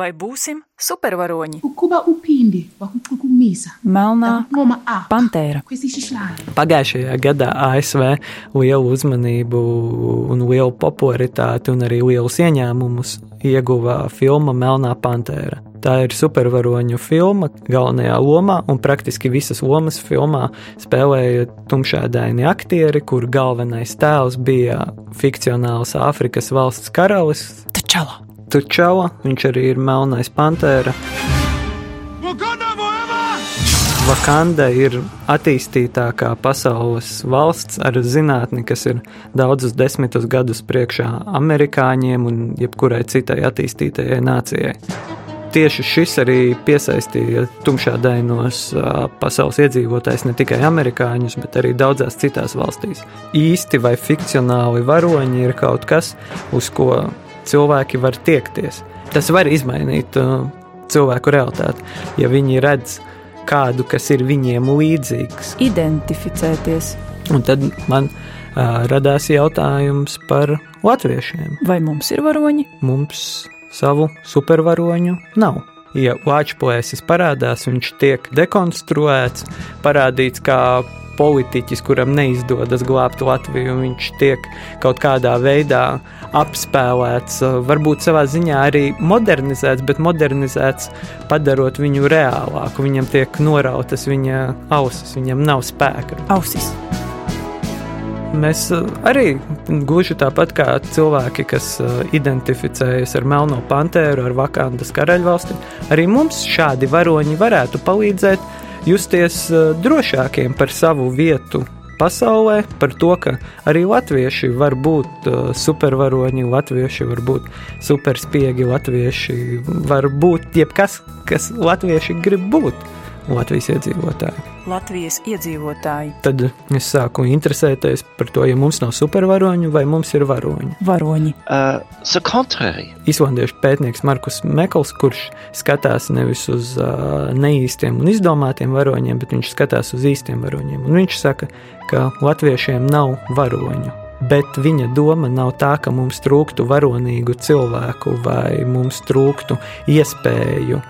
Vai būsim supervaroņi? Melnā pantēra. Pagājušajā gadā ASV lielu uzmanību un lielu popularitāti un arī lielus ieņēmumus ieguva filma Melnā pantēra. Tā ir supervaroņu filma galvenajā lomā, un praktiski visas lomas filmā spēlēja tumšādaini aktieri, kur galvenais tēls bija fikcionāls Āfrikas valsts karalis Tačala! Tučala, viņš arī ir melnais pantēra. Vakanda ir attīstītākā pasaules valsts ar zinātni, kas ir daudzus desmitus gadus priekšā amerikāņiem un jebkurai citai attīstītajai nācijai. Tieši šis arī piesaistīja tumšādainos pasaules iedzīvotājus, ne tikai amerikāņus, bet arī daudzās citās valstīs. Īsti vai fikcionāli varoņi ir kaut kas, uz ko cilvēki var tiekties. Tas var izmainīt uh, cilvēku realitāti, ja viņi redz kādu, kas ir viņiem līdzīgs. Identificēties. Un tad man uh, radās jautājums par latviešiem. Vai mums ir varoņi? Mums savu supervaroņu nav. Ja Latvijas parādās, viņš tiek dekonstruēts, parādīts kā politiķis, kuram neizdodas glābt Latviju, viņš tiek kaut kādā veidā apspēlēts, uh, varbūt savā ziņā arī modernizēts, bet modernizēts padarot viņu reālāku. Viņam tiek norautas viņa ausis, viņam nav spēka. Ausis. Mēs uh, arī gluži tāpat kā cilvēki, kas uh, identificējas ar Melno Pantēru, ar Vakandas karaļvalsti, arī mums šādi varoņi varētu palīdzēt justies uh, drošākiem par savu vietu pasaulē, par to, ka arī latvieši var būt uh, supervaroņi, latvieši var būt superspiegi, latvieši var būt jebkas, kas latvieši grib būt. Latvijas iedzīvotāji. Latvijas iedzīvotāji. Tad es sāku interesēties par to, ja mums nav supervaroņu vai mums ir varoņi. Varoņi. Uh, the contrary. Islandiešu pētnieks Markus Mekls, kurš skatās nevis uz uh, neīstiem un izdomātiem varoņiem, bet viņš skatās uz īstiem varoņiem. Un viņš saka, ka latviešiem nav varoņu. Bet viņa doma nav tā, ka mums trūktu varonīgu cilvēku vai mums trūktu iespēju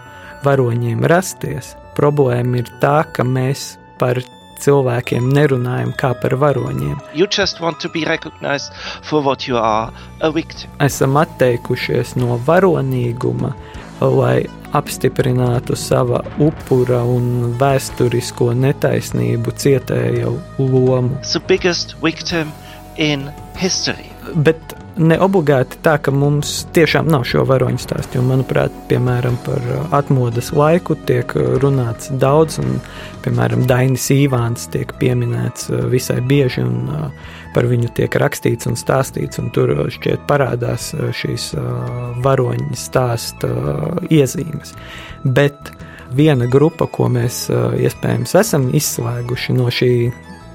varoņiem rasties. Problēma ir tā, ka mēs par cilvēkiem nerunājam kā par varoņiem. You just want to be recognized for what you are, a victim. esam atteikušies no varonīguma, lai apstiprinātu sava upura un vēsturisko netaisnību cietēju lomu. The biggest victim in history. Bet ne obligāti tā, ka mums tiešām nav šo varoņu stāstu. Jo, manuprāt, piemēram, par uh, atmodas laiku tiek uh, runāts daudz, un, piemēram, Dainis Īvāns tiek pieminēts uh, visai bieži, un par viņu tiek rakstīts un stāstīts, un tur šķiet parādās šīs varoņu stāsta iezīmes. Bet viena grupa, ko mēs iespējams esam izslēguši no šī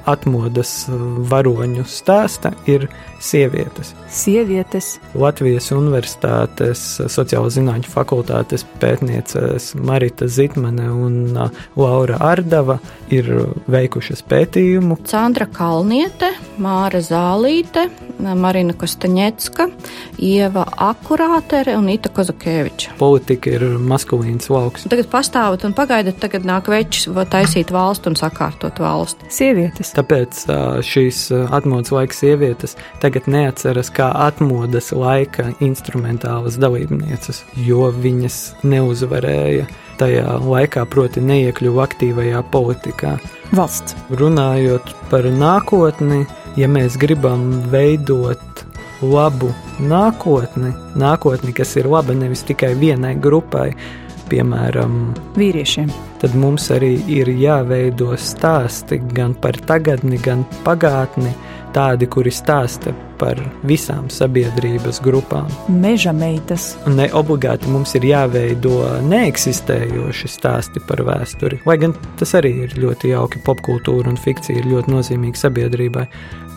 atmodas uh, varoņu stāsta, ir sievietes. Sievietes. Latvijas Universitātes sociālo zinātņu fakultātes pētnieces Marita Zitmane un uh, Laura Ardava ir veikušas pētījumu. Sandra Kalniete, Māra Zālīte, Marina Kostaņecka, Ieva Akurātere un Ita Kozakēviča. Politika ir maskulīns lauks. Tagad pastāvat un pagaidat, tagad nāk večs taisīt valstu un sakārtot valsti. Sievietes. Tāpēc šīs atmodas laika sievietes tagad neatceras kā atmodas laika instrumentālas dalībnieces, jo viņas neuzvarēja tajā laikā, proti, neiekļuva aktīvajā politikā. Valsts. Runājot par nākotni, ja mēs gribam veidot labu nākotni, nākotni, kas ir laba nevis tikai vienai grupai, piemēram, Vīriešiem. Tad mums arī ir jāveido stāsti gan par tagadni, gan pagātni, tādi, kuri stāsta par visām sabiedrības grupām. Meža meitas. Ne obligāti mums ir jāveido neeksistējoši stāsti par vēsturi. Lai gan tas arī ir ļoti jauki, popkultūra un fikcija ir ļoti nozīmīga sabiedrībai.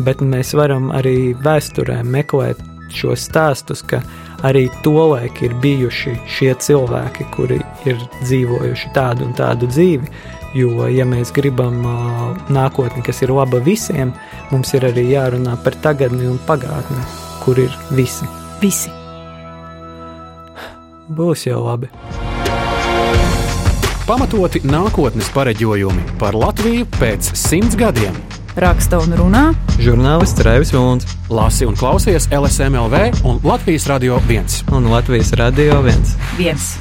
Bet mēs varam arī vēsturē meklēt šos stāstus, ka arī tolaik ir bijuši šie cilvēki, kuri ir dzīvojuši tādu un tādu dzīvi. Jo, ja mēs gribam nākotni, kas ir laba visiem, mums ir arī jārunā par tagadni un pagātni, kur ir visi. Visi. būs jau labi. Pamatoti nākotnes pareģojumi par Latviju pēc simts gadiem. Raksta un runā Žurnālists Raivis Vilons Lasi un klausies LSMLV un Latvijas Radio 1. un Latvijas Radio 1. Viens.